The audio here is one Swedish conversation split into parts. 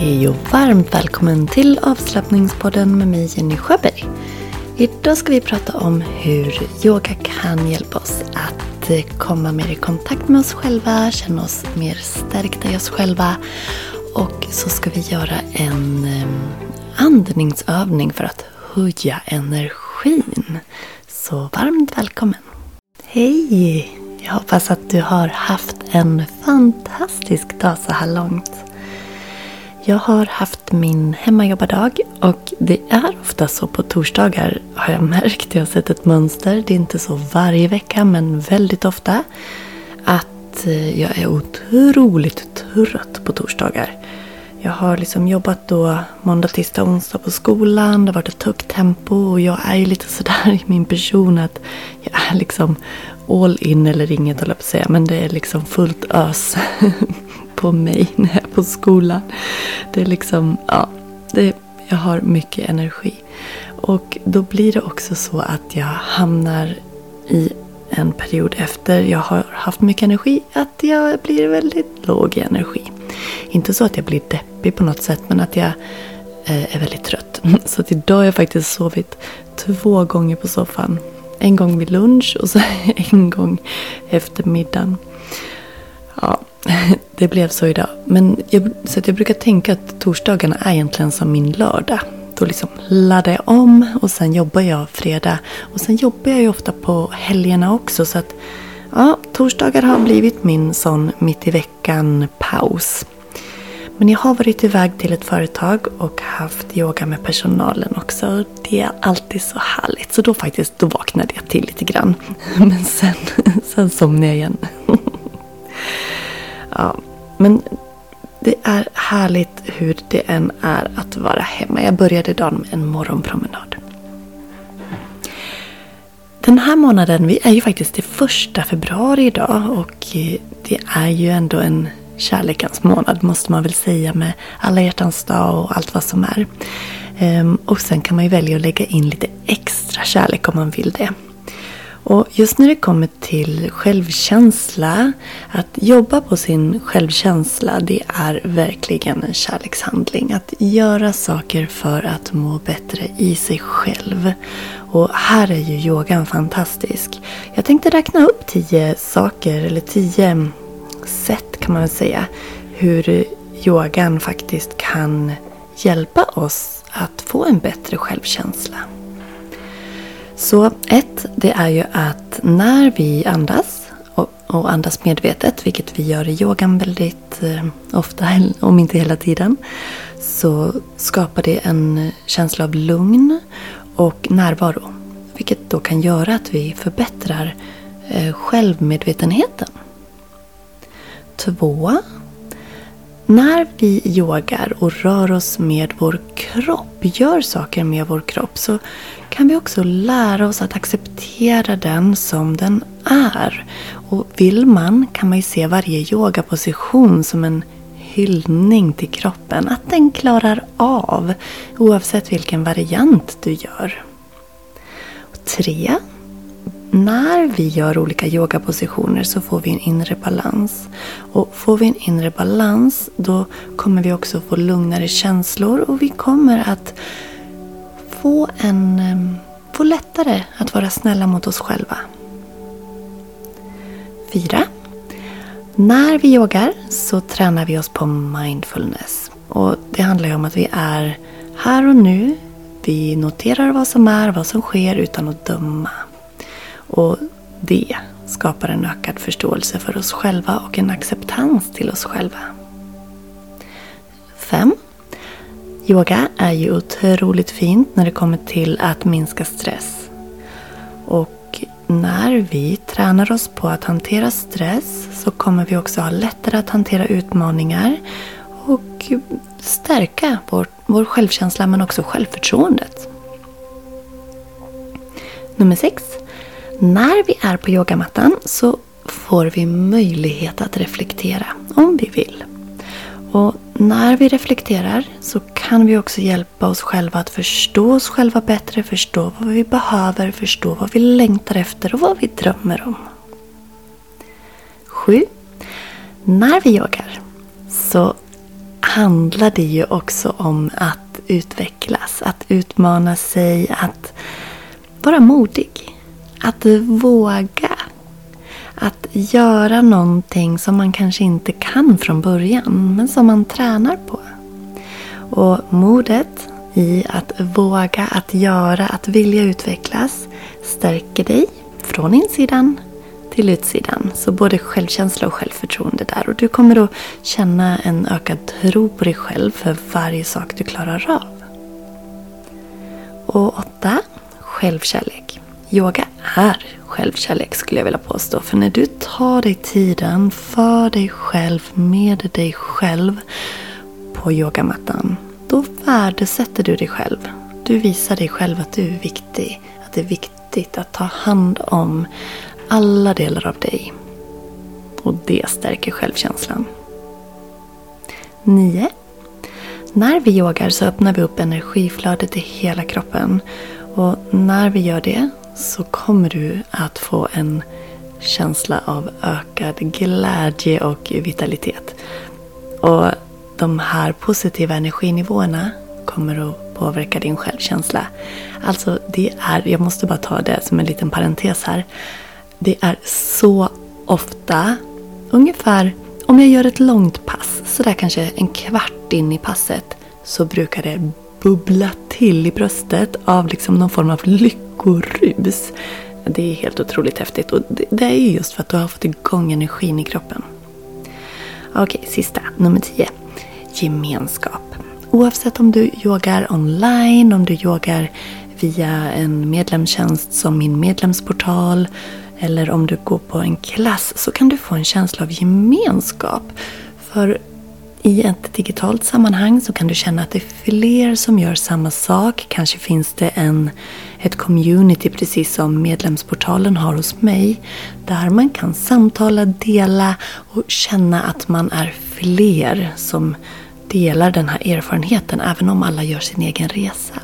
Hej och varmt välkommen till avslappningspodden med mig Jenny Sjöberg. Idag ska vi prata om hur yoga kan hjälpa oss att eh, komma mer i kontakt med oss själva, känna oss mer stärkta i oss själva och så ska vi göra en andningsövning för att höja energin. Så varmt välkommen! Hej! Jag hoppas att du har haft en fantastisk dag så här långt. Jag har haft min hemmajobbardag och det är ofta så på torsdagar har jag märkt. Jag har sett ett mönster. Det är inte så varje vecka men väldigt ofta. Att eh, jag är otroligt trött på torsdagar. Jag har liksom jobbat då måndag, tisdag, onsdag på skolan. Det har varit ett högt tempo och jag är ju lite sådär i min person att jag är liksom all in eller inget höll jag på att säga. Men det är liksom fullt ös på mig när jag är på skolan. Det är liksom, ja, det, jag har mycket energi. Och då blir det också så att jag hamnar i en period efter jag har haft mycket energi att jag blir väldigt låg i energi. Inte så att jag blir deppig på något sätt men att jag eh, är väldigt trött. Så att idag har jag faktiskt sovit två gånger på soffan. En gång vid lunch och så en gång efter middagen. Ja, det blev så idag. Men jag, så att jag brukar tänka att torsdagarna är egentligen som min lördag. Då liksom laddar jag om och sen jobbar jag fredag. Och sen jobbar jag ju ofta på helgerna också. Så att ja, torsdagar har blivit min sån mitt i veckan paus. Men jag har varit iväg till ett företag och haft yoga med personalen också. Det är alltid så härligt. Så då faktiskt, då vaknade jag till lite grann. Men sen, sen somnade jag igen. Ja, men det är härligt hur det än är att vara hemma. Jag började dagen med en morgonpromenad. Den här månaden, vi är ju faktiskt det första februari idag och eh, det är ju ändå en kärlekens månad måste man väl säga med alla hjärtans dag och allt vad som är. Ehm, och sen kan man ju välja att lägga in lite extra kärlek om man vill det. Och just när det kommer till självkänsla, att jobba på sin självkänsla, det är verkligen en kärlekshandling. Att göra saker för att må bättre i sig själv. Och här är ju yogan fantastisk. Jag tänkte räkna upp tio saker, eller tio sätt kan man väl säga, hur yogan faktiskt kan hjälpa oss att få en bättre självkänsla. Så ett, det är ju att när vi andas och, och andas medvetet, vilket vi gör i yogan väldigt eh, ofta, om inte hela tiden, så skapar det en känsla av lugn och närvaro. Vilket då kan göra att vi förbättrar eh, självmedvetenheten. Två, när vi yogar och rör oss med vår kropp, gör saker med vår kropp, så kan vi också lära oss att acceptera den som den är. Och vill man kan man ju se varje yogaposition som en hyllning till kroppen. Att den klarar av oavsett vilken variant du gör. Och tre, när vi gör olika yogapositioner så får vi en inre balans. Och får vi en inre balans då kommer vi också få lugnare känslor och vi kommer att få, en, få lättare att vara snälla mot oss själva. 4. När vi yogar så tränar vi oss på mindfulness. Och Det handlar ju om att vi är här och nu. Vi noterar vad som är, vad som sker utan att döma. Och det skapar en ökad förståelse för oss själva och en acceptans till oss själva. 5. Yoga är ju otroligt fint när det kommer till att minska stress. Och när vi tränar oss på att hantera stress så kommer vi också ha lättare att hantera utmaningar och stärka vår, vår självkänsla men också självförtroendet. Nummer 6. När vi är på yogamattan så får vi möjlighet att reflektera om vi vill. Och när vi reflekterar så kan vi också hjälpa oss själva att förstå oss själva bättre, förstå vad vi behöver, förstå vad vi längtar efter och vad vi drömmer om. 7. När vi yogar så handlar det ju också om att utvecklas, att utmana sig, att vara modig. Att våga. Att göra någonting som man kanske inte kan från början, men som man tränar på. Och modet i att våga, att göra, att vilja utvecklas stärker dig från insidan till utsidan. Så både självkänsla och självförtroende där. Och du kommer att känna en ökad tro på dig själv för varje sak du klarar av. Och åtta, självkärlek. Yoga är självkärlek skulle jag vilja påstå. För när du tar dig tiden för dig själv, med dig själv på yogamattan. Då värdesätter du dig själv. Du visar dig själv att du är viktig. Att det är viktigt att ta hand om alla delar av dig. Och det stärker självkänslan. 9. När vi yogar så öppnar vi upp energiflödet i hela kroppen. Och när vi gör det så kommer du att få en känsla av ökad glädje och vitalitet. Och de här positiva energinivåerna kommer att påverka din självkänsla. Alltså det är, jag måste bara ta det som en liten parentes här. Det är så ofta, ungefär om jag gör ett långt pass, sådär kanske en kvart in i passet, så brukar det bubbla till i bröstet av liksom någon form av lycka lyckorus. Det är helt otroligt häftigt och det är ju just för att du har fått igång energin i kroppen. Okej, sista, nummer 10. Gemenskap. Oavsett om du yogar online, om du yogar via en medlemstjänst som min medlemsportal eller om du går på en klass så kan du få en känsla av gemenskap. För i ett digitalt sammanhang så kan du känna att det är fler som gör samma sak. Kanske finns det en, ett community precis som medlemsportalen har hos mig. Där man kan samtala, dela och känna att man är fler som delar den här erfarenheten även om alla gör sin egen resa.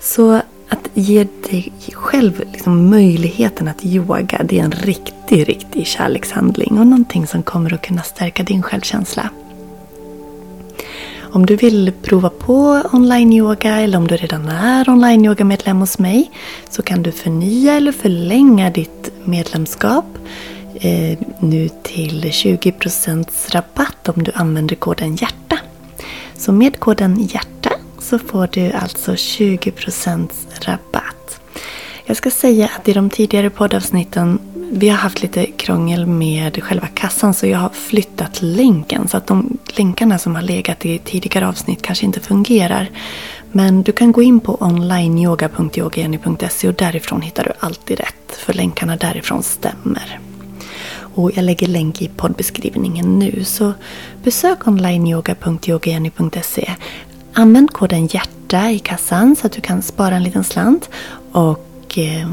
Så att ge dig själv liksom möjligheten att yoga, det är en riktig, riktig kärlekshandling och någonting som kommer att kunna stärka din självkänsla. Om du vill prova på online-yoga eller om du redan är online-yoga-medlem hos mig så kan du förnya eller förlänga ditt medlemskap eh, nu till 20% rabatt om du använder koden HJÄRTA. Så med koden HJÄRTA så får du alltså 20% rabatt. Jag ska säga att i de tidigare poddavsnitten vi har haft lite krångel med själva kassan så jag har flyttat länken så att de länkarna som har legat i tidigare avsnitt kanske inte fungerar. Men du kan gå in på onlineyoga.yogajenny.se och därifrån hittar du alltid rätt för länkarna därifrån stämmer. Och jag lägger länk i poddbeskrivningen nu så besök onlineyoga.yogajenny.se Använd koden HJÄRTA i kassan så att du kan spara en liten slant och eh,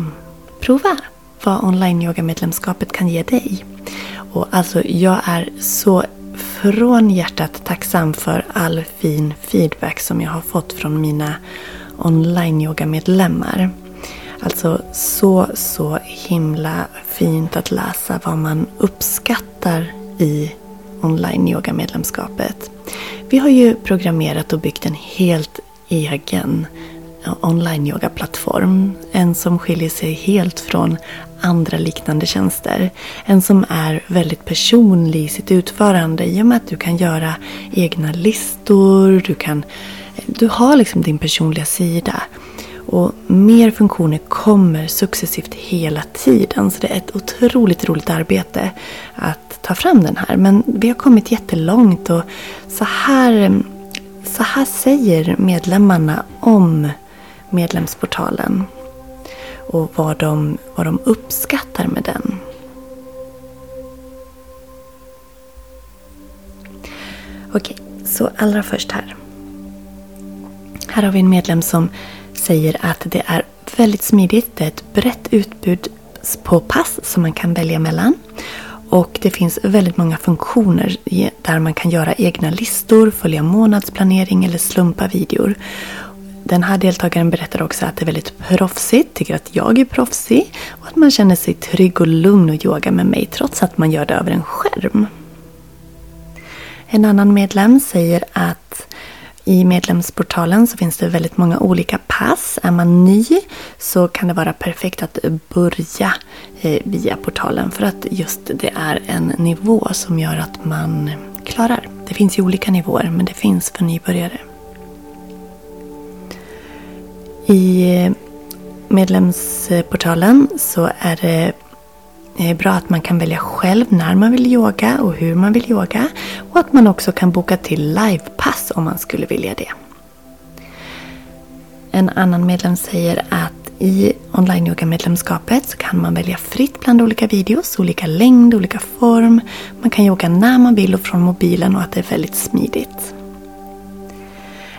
prova vad online-yoga-medlemskapet kan ge dig. Och alltså, jag är så från hjärtat tacksam för all fin feedback som jag har fått från mina online-yoga-medlemmar. Alltså så, så himla fint att läsa vad man uppskattar i online-yoga-medlemskapet. Vi har ju programmerat och byggt en helt egen eh, online-yoga-plattform. En som skiljer sig helt från andra liknande tjänster. En som är väldigt personlig i sitt utförande i och med att du kan göra egna listor, du, kan, du har liksom din personliga sida. Och mer funktioner kommer successivt hela tiden. Så det är ett otroligt roligt arbete att ta fram den här. Men vi har kommit jättelångt och så här, så här säger medlemmarna om medlemsportalen. Och vad de, vad de uppskattar med den. Okej, så allra först här. Här har vi en medlem som säger att det är väldigt smidigt. Det är ett brett utbud på pass som man kan välja mellan. Och det finns väldigt många funktioner där man kan göra egna listor, följa månadsplanering eller slumpa videor. Den här deltagaren berättar också att det är väldigt proffsigt, tycker att jag är proffsig och att man känner sig trygg och lugn och yoga med mig trots att man gör det över en skärm. En annan medlem säger att i medlemsportalen så finns det väldigt många olika pass. Är man ny så kan det vara perfekt att börja eh, via portalen för att just det är en nivå som gör att man klarar. Det finns ju olika nivåer men det finns för nybörjare. I eh, medlemsportalen så är det det är bra att man kan välja själv när man vill yoga och hur man vill yoga. Och att man också kan boka till livepass om man skulle vilja det. En annan medlem säger att i online yoga medlemskapet så kan man välja fritt bland olika videos, olika längd, olika form. Man kan yoga när man vill och från mobilen och att det är väldigt smidigt.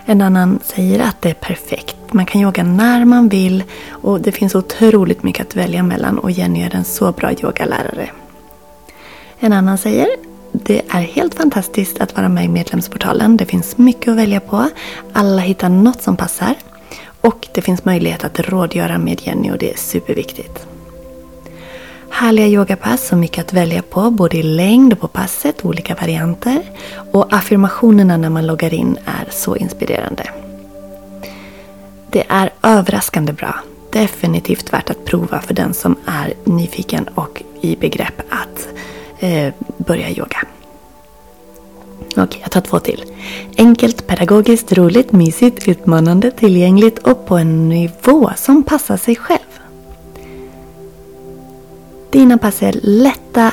En annan säger att det är perfekt. Man kan yoga när man vill och det finns otroligt mycket att välja mellan och Jenny är en så bra yogalärare. En annan säger det är helt fantastiskt att vara med i medlemsportalen. Det finns mycket att välja på. Alla hittar något som passar. Och det finns möjlighet att rådgöra med Jenny och det är superviktigt. Härliga yogapass och mycket att välja på, både i längd och på passet, olika varianter. Och affirmationerna när man loggar in är så inspirerande. Det är överraskande bra. Definitivt värt att prova för den som är nyfiken och i begrepp att eh, börja yoga. Okej, jag tar två till. Enkelt, pedagogiskt, roligt, mysigt, utmanande, tillgängligt och på en nivå som passar sig själv. Dina pass är lätta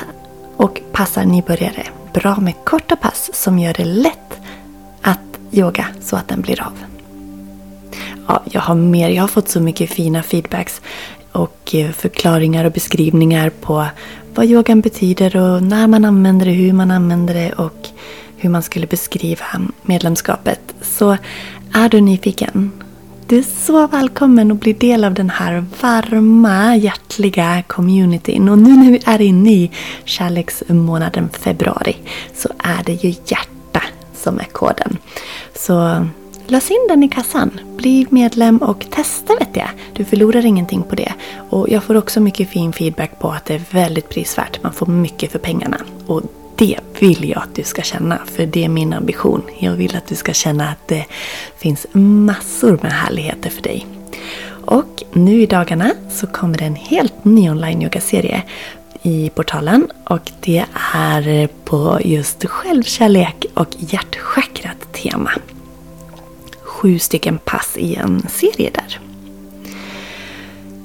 och passar nybörjare. Bra med korta pass som gör det lätt att yoga så att den blir av. Ja, jag har mer. Jag har fått så mycket fina feedbacks och eh, förklaringar och beskrivningar på vad yogan betyder och när man använder det, hur man använder det och hur man skulle beskriva medlemskapet. Så är du nyfiken du är så välkommen att bli del av den här varma, hjärtliga communityn. Och nu när vi är inne i kärleksmånaden februari så är det ju hjärta som är koden. Så lös in den i kassan. Bli medlem och testa vet jag. Du förlorar ingenting på det. Och jag får också mycket fin feedback på att det är väldigt prisvärt. Man får mycket för pengarna. Och det vill jag att du ska känna, för det är min ambition. Jag vill att du ska känna att det finns massor med härligheter för dig. Och nu i dagarna så kommer det en helt ny online-yogaserie i portalen och det är på just självkärlek och hjärtchakrat tema. Sju stycken pass i en serie där.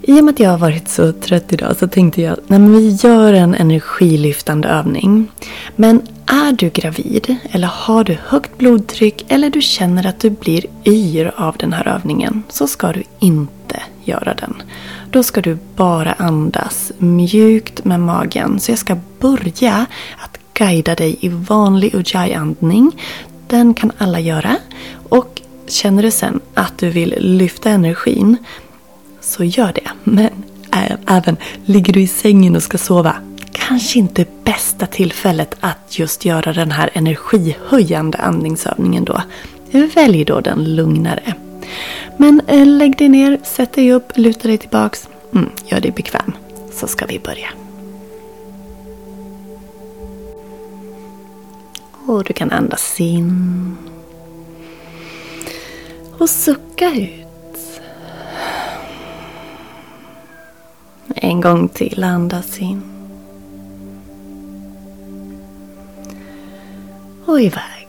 I och med att jag har varit så trött idag så tänkte jag att vi gör en energilyftande övning. Men är du gravid eller har du högt blodtryck eller du känner att du blir yr av den här övningen så ska du inte göra den. Då ska du bara andas mjukt med magen. Så jag ska börja att guida dig i vanlig ujjayi-andning. Den kan alla göra. Känner du sen att du vill lyfta energin så gör det. Men även ligger du i sängen och ska sova, kanske inte bästa tillfället att just göra den här energihöjande andningsövningen då. Välj då den lugnare. Men lägg dig ner, sätt dig upp, luta dig tillbaks. Mm, gör dig bekväm. Så ska vi börja. Och du kan andas in. Och sucka ut. En gång till andas in. Och iväg.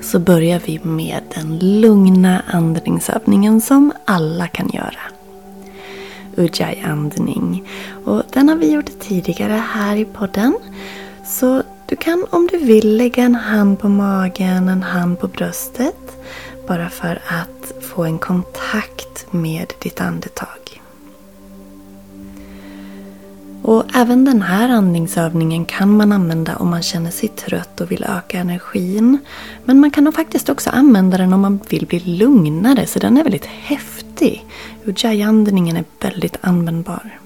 Så börjar vi med den lugna andningsövningen som alla kan göra. Ujjayi-andning. Och den har vi gjort tidigare här i podden. Så du kan om du vill lägga en hand på magen, en hand på bröstet. Bara för att få en kontakt med ditt andetag. Och även den här andningsövningen kan man använda om man känner sig trött och vill öka energin. Men man kan faktiskt också använda den om man vill bli lugnare, så den är väldigt häftig. Ujjayi-andningen är väldigt användbar.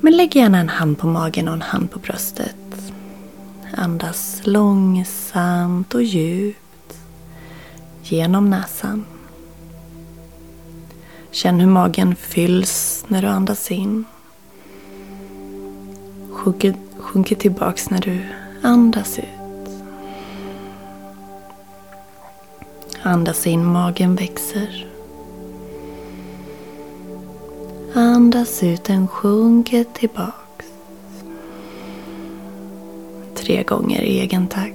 Men lägg gärna en hand på magen och en hand på bröstet. Andas långsamt och djupt genom näsan. Känn hur magen fylls när du andas in. sjunker tillbaks när du andas ut. Andas in, magen växer. Andas ut, den sjunker tillbaks. Tre gånger i egen takt.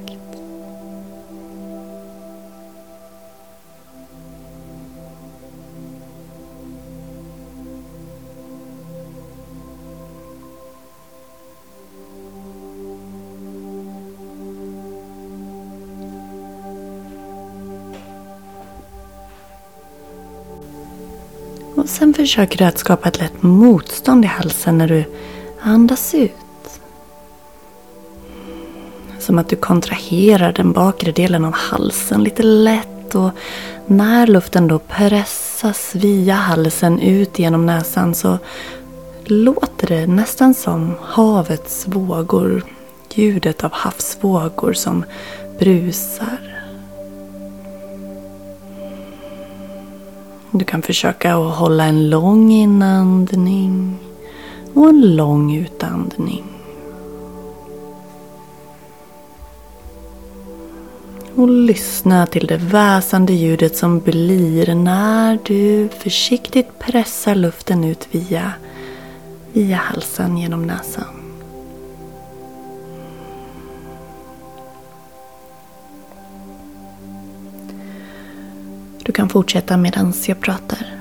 Och sen försöker du att skapa ett lätt motstånd i halsen när du andas ut. Som att du kontraherar den bakre delen av halsen lite lätt. Och när luften då pressas via halsen ut genom näsan så låter det nästan som havets vågor. Ljudet av havsvågor som brusar. Du kan försöka att hålla en lång inandning och en lång utandning. Och lyssna till det väsande ljudet som blir när du försiktigt pressar luften ut via, via halsen genom näsan. Du kan fortsätta medan jag pratar.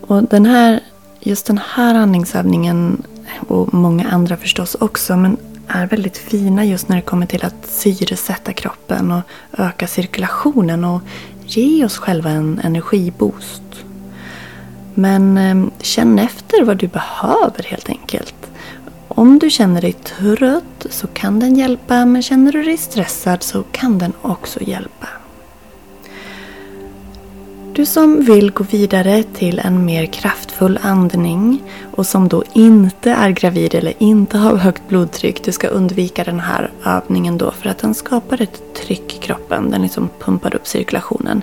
Och den här, just den här andningsövningen och många andra förstås också men är väldigt fina just när det kommer till att syresätta kroppen och öka cirkulationen och ge oss själva en energiboost. Men ehm, känn efter vad du behöver helt enkelt. Om du känner dig trött så kan den hjälpa men känner du dig stressad så kan den också hjälpa. Du som vill gå vidare till en mer kraftfull andning och som då inte är gravid eller inte har högt blodtryck. Du ska undvika den här övningen då för att den skapar ett tryck i kroppen. Den liksom pumpar upp cirkulationen.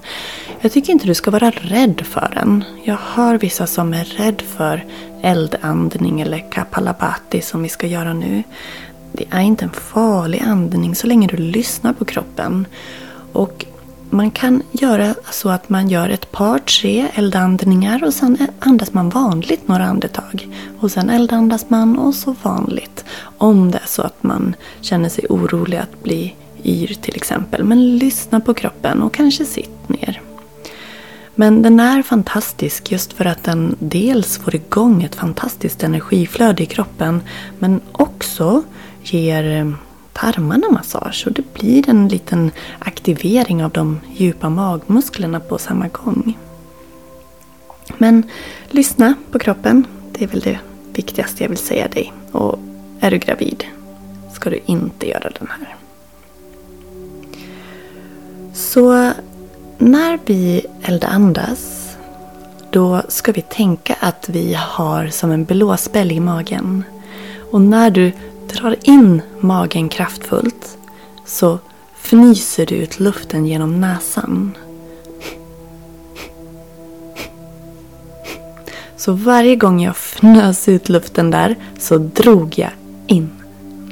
Jag tycker inte du ska vara rädd för den. Jag hör vissa som är rädd för eldandning eller kapalabhati som vi ska göra nu. Det är inte en farlig andning så länge du lyssnar på kroppen. Och man kan göra så att man gör ett par, tre eldandningar och sen andas man vanligt några andetag. Och sen eldandas man och så vanligt. Om det är så att man känner sig orolig att bli yr till exempel. Men lyssna på kroppen och kanske sitt ner. Men den är fantastisk just för att den dels får igång ett fantastiskt energiflöde i kroppen men också ger tarmarna massage och det blir en liten aktivering av de djupa magmusklerna på samma gång. Men lyssna på kroppen. Det är väl det viktigaste jag vill säga dig. Och är du gravid ska du inte göra den här. Så när vi eldandas då ska vi tänka att vi har som en blåspäll i magen. Och när du drar in magen kraftfullt så fnyser du ut luften genom näsan. Så varje gång jag fnös ut luften där så drog jag in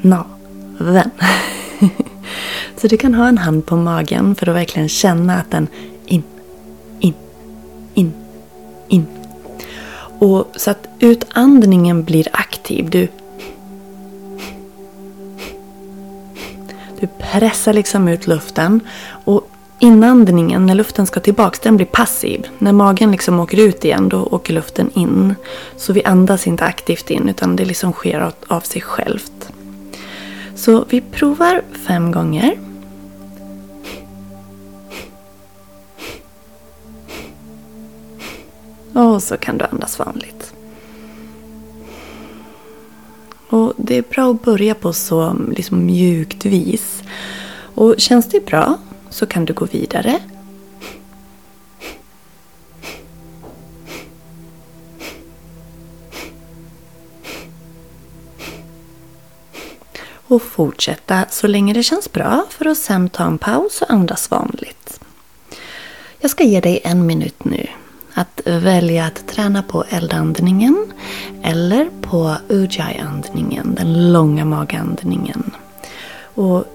naveln. Så du kan ha en hand på magen för att verkligen känna att den in, in, in, in. Och så att utandningen blir aktiv. Du Du pressar liksom ut luften. Och inandningen, när luften ska tillbaks, den blir passiv. När magen liksom åker ut igen, då åker luften in. Så vi andas inte aktivt in, utan det liksom sker av sig självt. Så vi provar fem gånger. Och så kan du andas vanligt. Och Det är bra att börja på så liksom mjukt vis. Och Känns det bra så kan du gå vidare. Och fortsätta så länge det känns bra för att sen ta en paus och andas vanligt. Jag ska ge dig en minut nu att välja att träna på eldandningen eller på ujjayi-andningen, den långa magandningen. Och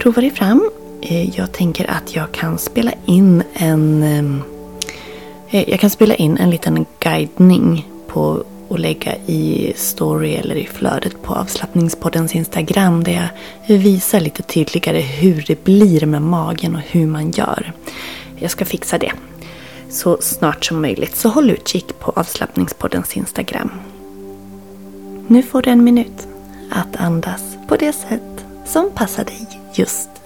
prova dig fram. Eh, jag tänker att jag kan spela in en eh, eh, jag kan spela in en liten guidning på att lägga i story eller i flödet på avslappningspoddens Instagram där jag visar lite tydligare hur det blir med magen och hur man gör. Jag ska fixa det så snart som möjligt så håll utkik på avslappningspoddens Instagram. Nu får du en minut att andas på det sätt som passar dig just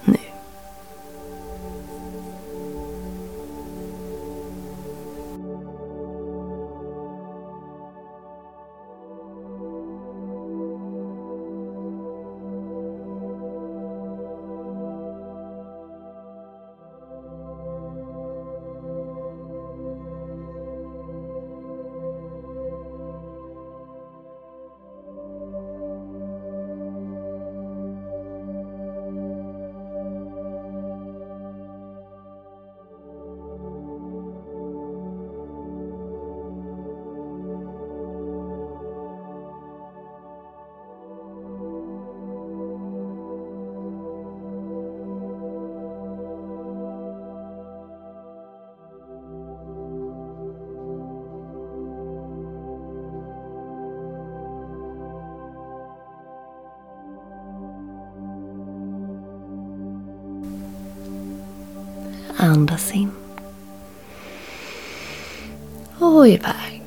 Andas in. Och iväg.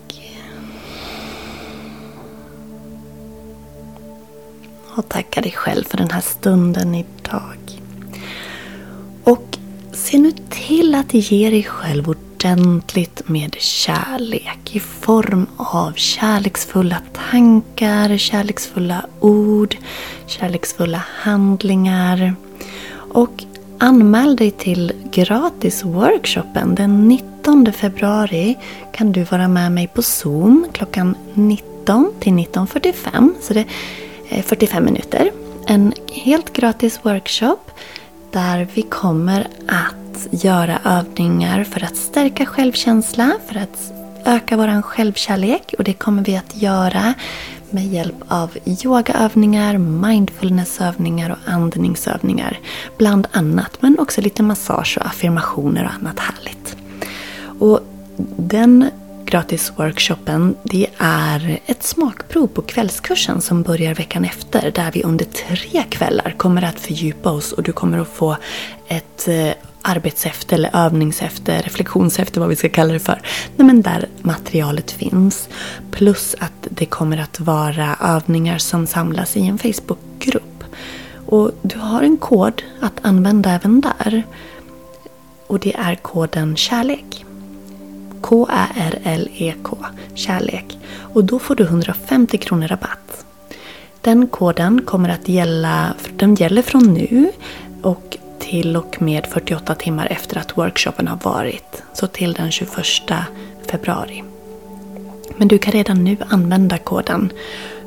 Och tacka dig själv för den här stunden idag. Och se nu till att ge dig själv ordentligt med kärlek i form av kärleksfulla tankar, kärleksfulla ord, kärleksfulla handlingar. Och Anmäl dig till gratisworkshopen. Den 19 februari kan du vara med mig på Zoom klockan 19 till 19.45. Så det är 45 minuter. En helt gratis workshop där vi kommer att göra övningar för att stärka självkänsla, för att öka vår självkärlek och det kommer vi att göra med hjälp av yogaövningar, mindfulnessövningar och andningsövningar. Bland annat, men också lite massage och affirmationer och annat härligt. Och den gratisworkshopen det är ett smakprov på kvällskursen som börjar veckan efter där vi under tre kvällar kommer att fördjupa oss och du kommer att få ett eh, arbetshäfte eller övningshäfte, reflektionshäfte vad vi ska kalla det för. Nej, men där materialet finns. Plus att det kommer att vara övningar som samlas i en Facebookgrupp. Och du har en kod att använda även där. Och det är koden kärlek. K-Ä-R-L-E-K. Kärlek. Och då får du 150 kronor rabatt. Den koden kommer att gälla, den gäller från nu och till och med 48 timmar efter att workshopen har varit. Så till den 21 februari. Men du kan redan nu använda koden.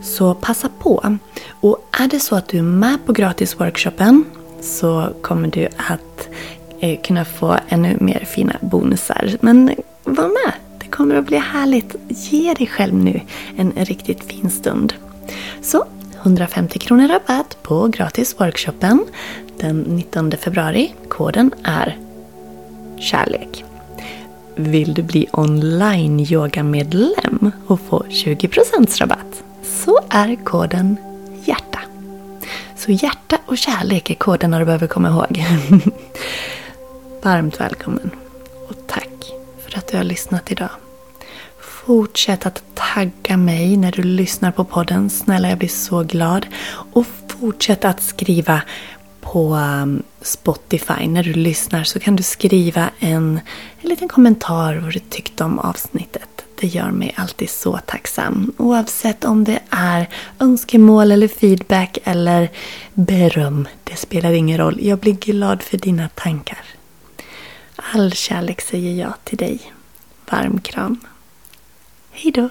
Så passa på. Och är det så att du är med på gratisworkshopen så kommer du att eh, kunna få ännu mer fina bonusar. Men var med! Det kommer att bli härligt. Ge dig själv nu en riktigt fin stund. Så 150 kronor rabatt på gratisworkshopen den 19 februari. Koden är kärlek. Vill du bli online yogamedlem och få 20% rabatt så är koden hjärta. Så hjärta och kärlek är koden du behöver komma ihåg. Varmt välkommen och tack för att du har lyssnat idag. Fortsätt att tagga mig när du lyssnar på podden. Snälla, jag blir så glad. Och fortsätt att skriva på um, Spotify när du lyssnar så kan du skriva en, en liten kommentar vad du tyckte om avsnittet. Det gör mig alltid så tacksam. Oavsett om det är önskemål eller feedback eller beröm. Det spelar ingen roll. Jag blir glad för dina tankar. All kärlek säger jag till dig. Varm kram. Hejdå!